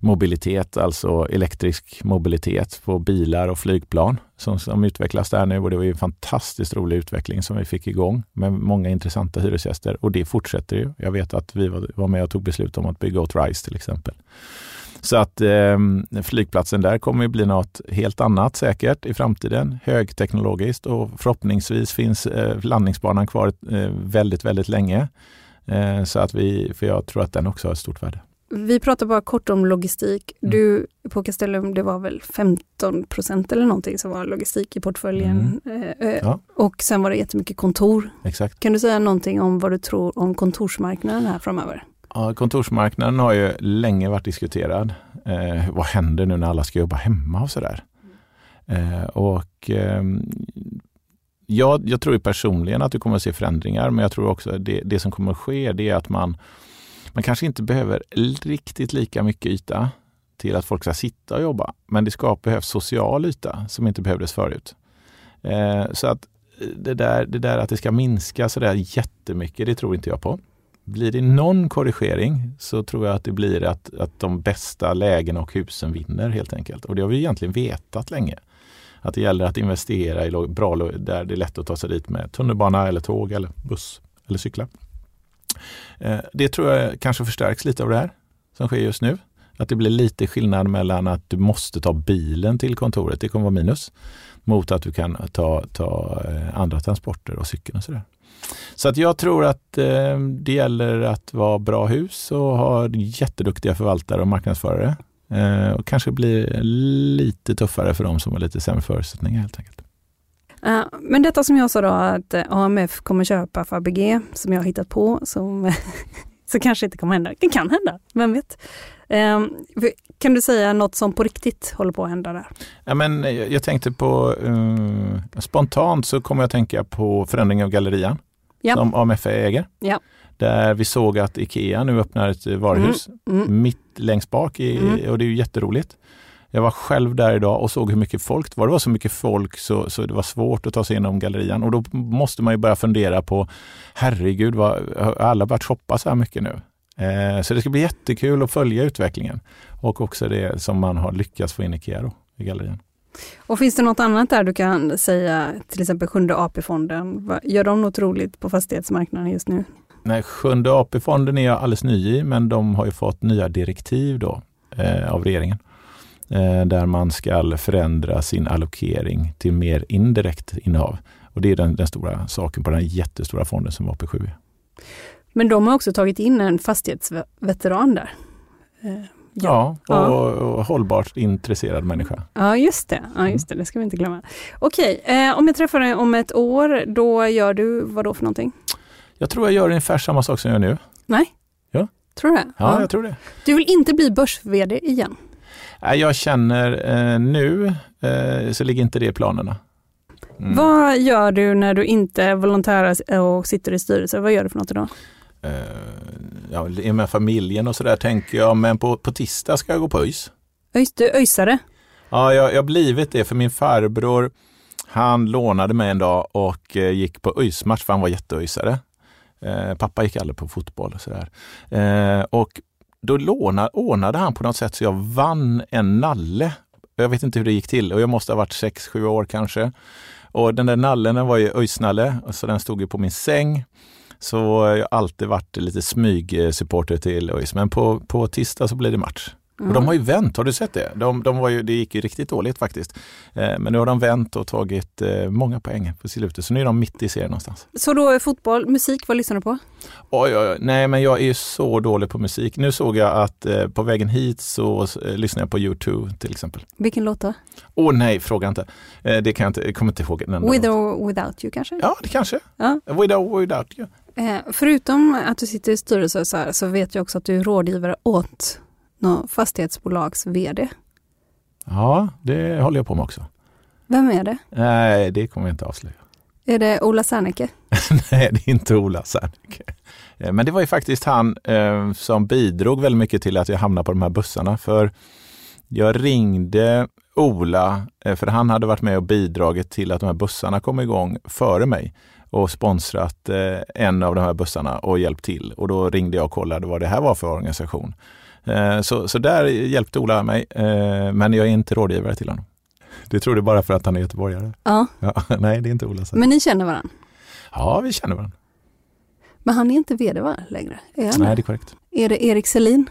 Speaker 3: mobilitet, alltså elektrisk mobilitet på bilar och flygplan som, som utvecklas där nu och det var ju en fantastiskt rolig utveckling som vi fick igång med många intressanta hyresgäster och det fortsätter ju. Jag vet att vi var, var med och tog beslut om att bygga åt RISE till exempel. Så att eh, flygplatsen där kommer att bli något helt annat säkert i framtiden, högteknologiskt och förhoppningsvis finns eh, landningsbanan kvar eh, väldigt, väldigt länge. Eh, så att vi, för jag tror att den också har ett stort värde.
Speaker 4: Vi pratar bara kort om logistik. Mm. Du på Castellum, det var väl 15 procent eller någonting som var logistik i portföljen. Mm. Eh, eh, ja. Och sen var det jättemycket kontor.
Speaker 3: Exakt.
Speaker 4: Kan du säga någonting om vad du tror om kontorsmarknaden här framöver?
Speaker 3: Ja, kontorsmarknaden har ju länge varit diskuterad. Eh, vad händer nu när alla ska jobba hemma och sådär? Eh, och eh, jag, jag tror personligen att du kommer att se förändringar, men jag tror också att det, det som kommer att ske det är att man, man kanske inte behöver riktigt lika mycket yta till att folk ska sitta och jobba, men det ska behövas social yta som inte behövdes förut. Eh, så att eh, det där, det där att det ska minska sådär jättemycket, det tror inte jag på. Blir det någon korrigering så tror jag att det blir att, att de bästa lägena och husen vinner helt enkelt. Och det har vi egentligen vetat länge. Att det gäller att investera i bra där det är lätt att ta sig dit med tunnelbana eller tåg eller buss eller cykla. Eh, det tror jag kanske förstärks lite av det här som sker just nu. Att det blir lite skillnad mellan att du måste ta bilen till kontoret, det kommer vara minus, mot att du kan ta, ta eh, andra transporter och cykeln och sådär. Så att jag tror att eh, det gäller att vara bra hus och ha jätteduktiga förvaltare och marknadsförare. Eh, och kanske bli lite tuffare för de som har lite sämre förutsättningar helt enkelt.
Speaker 4: Uh, men detta som jag sa då att AMF kommer köpa Fabege som jag har hittat på som [laughs] så kanske inte kommer hända. Det kan hända, vem vet? Um, kan du säga något som på riktigt håller på att hända där?
Speaker 3: Ja, men jag, jag tänkte på, uh, spontant så kommer jag tänka på förändring av gallerian ja. som AMF äger.
Speaker 4: Ja.
Speaker 3: Där vi såg att Ikea nu öppnar ett varuhus mm. Mm. mitt längst bak i, mm. och det är ju jätteroligt. Jag var själv där idag och såg hur mycket folk det var. Det var så mycket folk så, så det var svårt att ta sig igenom gallerian och då måste man ju börja fundera på herregud, vad, har alla börjat shoppa så här mycket nu? Eh, så det ska bli jättekul att följa utvecklingen och också det som man har lyckats få in Ikea då, i gallerian.
Speaker 4: Och finns det något annat där du kan säga, till exempel Sjunde AP-fonden, gör de något roligt på fastighetsmarknaden just nu?
Speaker 3: Nej, Sjunde AP-fonden är jag alldeles ny i, men de har ju fått nya direktiv då eh, av regeringen. Eh, där man ska förändra sin allokering till mer indirekt innehav. Och det är den, den stora saken på den jättestora fonden som AP7 är.
Speaker 4: Men de har också tagit in en fastighetsveteran där. Eh,
Speaker 3: Ja, och,
Speaker 4: Ja.
Speaker 3: och hållbart intresserad människa.
Speaker 4: Ja, just det. Ja, just det. Det ska vi inte glömma. Okej, eh, om jag träffar dig om ett år, då gör du vad då för någonting?
Speaker 3: Jag tror jag gör ungefär samma sak som jag gör nu.
Speaker 4: Nej?
Speaker 3: Ja.
Speaker 4: Tror du det?
Speaker 3: Ja, jag tror det.
Speaker 4: Du vill inte bli börs-VD igen?
Speaker 3: Nej, Jag känner eh, nu eh, så ligger inte det i planerna. Mm.
Speaker 4: Vad gör du när du inte volontärar och sitter i styrelse? Vad gör du för något idag?
Speaker 3: Eh, ja, med familjen och sådär tänker jag, men på, på tisdag ska jag gå på ÖIS.
Speaker 4: Öjs, du öjsare?
Speaker 3: Ja, jag, har blivit det för min farbror, han lånade mig en dag och eh, gick på ÖIS-match för han var jätteöjsare. Eh, pappa gick aldrig på fotboll och sådär. Eh, och då lånade, ordnade han på något sätt så jag vann en nalle. Jag vet inte hur det gick till och jag måste ha varit 6-7 år kanske. Och den där nallen den var ju ÖIS-nalle, så den stod ju på min säng. Så jag har alltid varit lite smygsupporter till ÖIS. Men på, på tisdag så blir det match. Och de har ju vänt, har du sett det? De, de var ju, det gick ju riktigt dåligt faktiskt. Eh, men nu har de vänt och tagit eh, många poäng på slutet. Så nu är de mitt i serien någonstans.
Speaker 4: Så då fotboll, musik, vad lyssnar du på?
Speaker 3: Oj, oj, oj, nej men jag är ju så dålig på musik. Nu såg jag att eh, på vägen hit så eh, lyssnar jag på U2 till exempel.
Speaker 4: Vilken låt då?
Speaker 3: Åh nej, fråga inte. Eh, det kan jag inte, jag kommer inte ihåg.
Speaker 4: With or without you kanske?
Speaker 3: Ja, det kanske.
Speaker 4: Ja.
Speaker 3: Without, without you.
Speaker 4: Eh, förutom att du sitter i styrelse så, här, så vet jag också att du är rådgivare åt något fastighetsbolags VD.
Speaker 3: Ja, det håller jag på med också.
Speaker 4: Vem är det?
Speaker 3: Nej, det kommer jag inte avslöja.
Speaker 4: Är det Ola Serneke? [laughs]
Speaker 3: Nej, det är inte Ola Serneke. Eh, Men det var ju faktiskt han eh, som bidrog väldigt mycket till att jag hamnade på de här bussarna. För jag ringde Ola, eh, för han hade varit med och bidragit till att de här bussarna kom igång före mig och sponsrat eh, en av de här bussarna och hjälpt till. Och då ringde jag och kollade vad det här var för organisation. Eh, så, så där hjälpte Ola mig, eh, men jag är inte rådgivare till honom. Det tror du bara för att han är göteborgare?
Speaker 4: Ja,
Speaker 3: Ja, [laughs] nej, det är inte Ola
Speaker 4: men ni känner varandra.
Speaker 3: Ja, vi känner varandra.
Speaker 4: Men han är inte VD va, längre? Är, han
Speaker 3: Nej,
Speaker 4: det
Speaker 3: är korrekt.
Speaker 4: är det Erik Selin?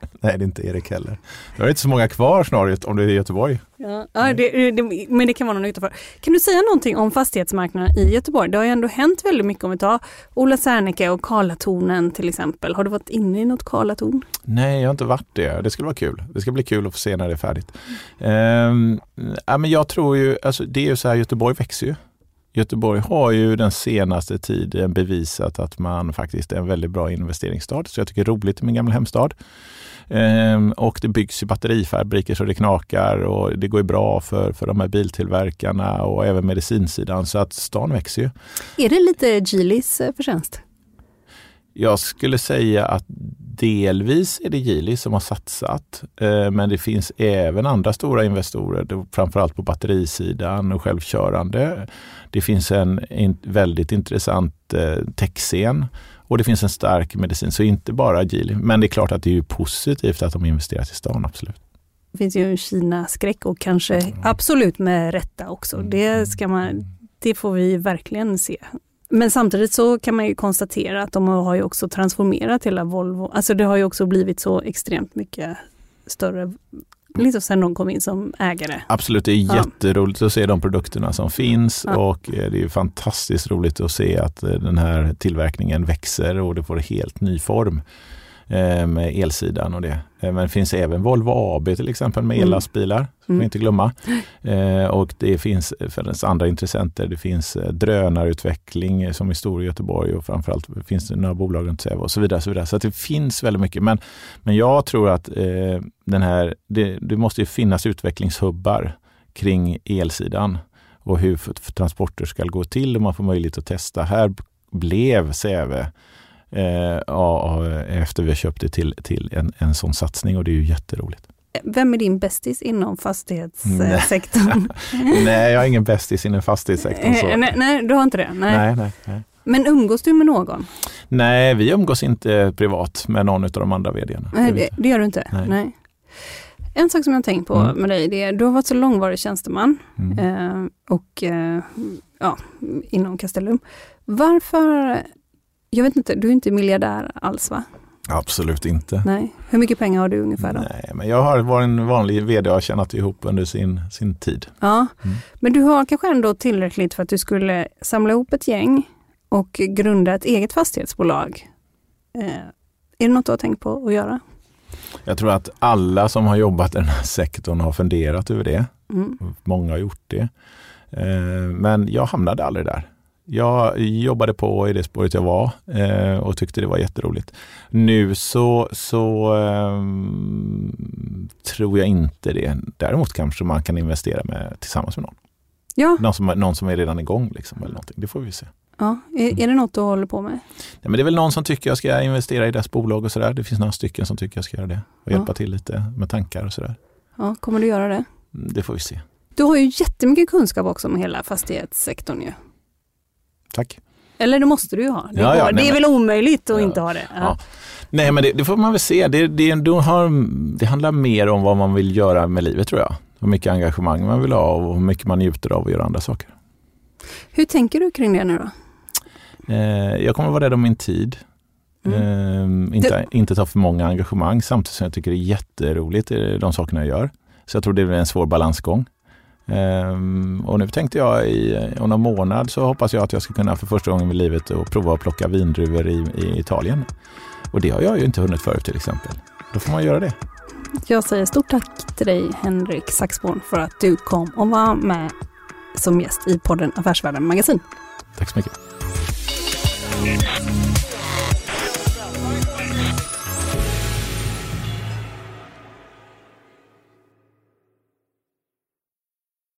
Speaker 4: [laughs]
Speaker 3: Nej, det är inte Erik heller. Det är inte så många kvar snarare om det är Göteborg.
Speaker 4: Ja, ja det, det, men det kan vara någon utanför. Kan du säga någonting om fastighetsmarknaden i Göteborg? Det har ju ändå hänt väldigt mycket om vi tar Ola Serneke och Karlatornen till exempel. Har du varit inne i något Karlatorn?
Speaker 3: Nej, jag har inte varit det. Det skulle vara kul. Det ska bli kul att få se när det är färdigt. Ehm, ja, men jag tror ju, alltså det är ju så här, Göteborg växer ju. Göteborg har ju den senaste tiden bevisat att man faktiskt är en väldigt bra investeringsstad. Så jag tycker det är roligt i min gamla hemstad. Ehm, och det byggs ju batterifabriker så det knakar och det går ju bra för, för de här biltillverkarna och även medicinsidan. Så att stan växer ju.
Speaker 4: Är det lite Gilis eh, förtjänst?
Speaker 3: Jag skulle säga att delvis är det Geely som har satsat, eh, men det finns även andra stora investorer, framförallt på batterisidan och självkörande. Det finns en väldigt intressant eh, techscen och det finns en stark medicin, så inte bara Geely. Men det är klart att det är positivt att de investerat i stan, absolut.
Speaker 4: Det finns ju en Kina-skräck och kanske absolut med rätta också. Det, ska man, det får vi verkligen se. Men samtidigt så kan man ju konstatera att de har ju också transformerat hela Volvo. Alltså det har ju också blivit så extremt mycket större, liksom sen de kom in som ägare.
Speaker 3: Absolut, det är
Speaker 4: Ja.
Speaker 3: jätteroligt att se de produkterna som finns
Speaker 4: Ja.
Speaker 3: och eh, det är fantastiskt roligt att se att eh, den här tillverkningen växer och det får en helt ny form med elsidan och det. Eh, Men det finns även Volvo AB till exempel med
Speaker 4: Mm.
Speaker 3: ellastbilar, får
Speaker 4: Mm.
Speaker 3: vi inte glömma. Eh, Och det finns för andra intressenter, det finns eh, drönarutveckling eh, som är stor i Göteborg och framförallt finns det några bolag runt Säve och så vidare. Så, vidare. så att det finns väldigt mycket. Men, men jag tror att eh, den här, det, det måste ju finnas utvecklingshubbar kring elsidan och hur transporter ska gå till och man får möjlighet att testa. Här blev Säve eh, ja, efter vi har köpt det till, till en, en sån satsning och det är ju jätteroligt.
Speaker 4: Vem är din bästis inom fastighetssektorn? [laughs]
Speaker 3: nej, jag har ingen bästis inom fastighetssektorn. Så.
Speaker 4: Eh, nej, nej, du har inte det? Nej.
Speaker 3: Nej, nej, nej.
Speaker 4: Men umgås du med någon?
Speaker 3: nej, vi umgås inte privat med någon av de andra vdarna.
Speaker 4: Nej,
Speaker 3: Det
Speaker 4: det, gör du inte?
Speaker 3: Nej.
Speaker 4: En sak som jag har tänkt på
Speaker 3: Mm.
Speaker 4: med dig, det är du har varit så långvarig tjänsteman
Speaker 3: Mm.
Speaker 4: eh, och eh, ja, inom Castellum. Varför, jag vet inte, du är inte miljardär alls va?
Speaker 3: Absolut inte.
Speaker 4: Nej. Hur mycket pengar har du ungefär då?
Speaker 3: Nej, men jag har varit en vanlig vd och har tjänat ihop under sin, sin tid.
Speaker 4: Ja,
Speaker 3: Mm.
Speaker 4: men du har kanske ändå tillräckligt för att du skulle samla ihop ett gäng och grunda ett eget fastighetsbolag. Eh, är det något du har tänkt på att göra?
Speaker 3: Jag tror att alla som har jobbat i den här sektorn har funderat över det.
Speaker 4: Mm.
Speaker 3: Många har gjort det. Eh, Men jag hamnade aldrig där. Jag jobbade på i det spåret jag var eh, och tyckte det var jätteroligt. Nu så, så ehm, tror jag inte det. Däremot kanske man kan investera med, tillsammans med någon.
Speaker 4: Ja,
Speaker 3: Någon som, någon som är redan igång. Liksom, eller någonting. Det får vi se.
Speaker 4: ja. Är, är det något du håller på med?
Speaker 3: Nej, men det är väl någon som tycker jag ska investera i dess bolag och sådär. Det finns några stycken som tycker jag ska göra det. Och
Speaker 4: Ja.
Speaker 3: hjälpa till lite med tankar och sådär.
Speaker 4: Ja, kommer du göra det?
Speaker 3: Mm, Det får vi se.
Speaker 4: Du har ju jättemycket kunskap också om hela fastighetssektorn ju.
Speaker 3: Tack.
Speaker 4: Eller det måste du ju ha. Det,
Speaker 3: Ja, ja, nej,
Speaker 4: det är
Speaker 3: men-
Speaker 4: väl omöjligt att
Speaker 3: Ja.
Speaker 4: inte ha det.
Speaker 3: Nej men det, det får man väl se. Det, det, då har, det handlar mer om vad man vill göra med livet tror jag. Hur mycket engagemang man vill ha och hur mycket man njuter av att göra andra saker.
Speaker 4: Hur tänker du kring det nu då?
Speaker 3: Eh, jag kommer vara rädd om min tid.
Speaker 4: Mm.
Speaker 3: Eh, inte, inte ta för många engagemang samtidigt som jag tycker det är jätteroligt eh, de sakerna jag gör. Så jag tror det är en svår balansgång. Ehm, och nu tänkte jag i, om någon månad så hoppas jag att jag ska kunna för första gången i livet och prova att plocka vindruvor i, i Italien. Och det har jag ju inte hunnit förut till exempel. Då får man göra det.
Speaker 4: Jag säger stort tack till dig Henrik Saxborn för att du kom och var med som gäst i podden Affärsvärlden Magasin.
Speaker 3: Tack så mycket.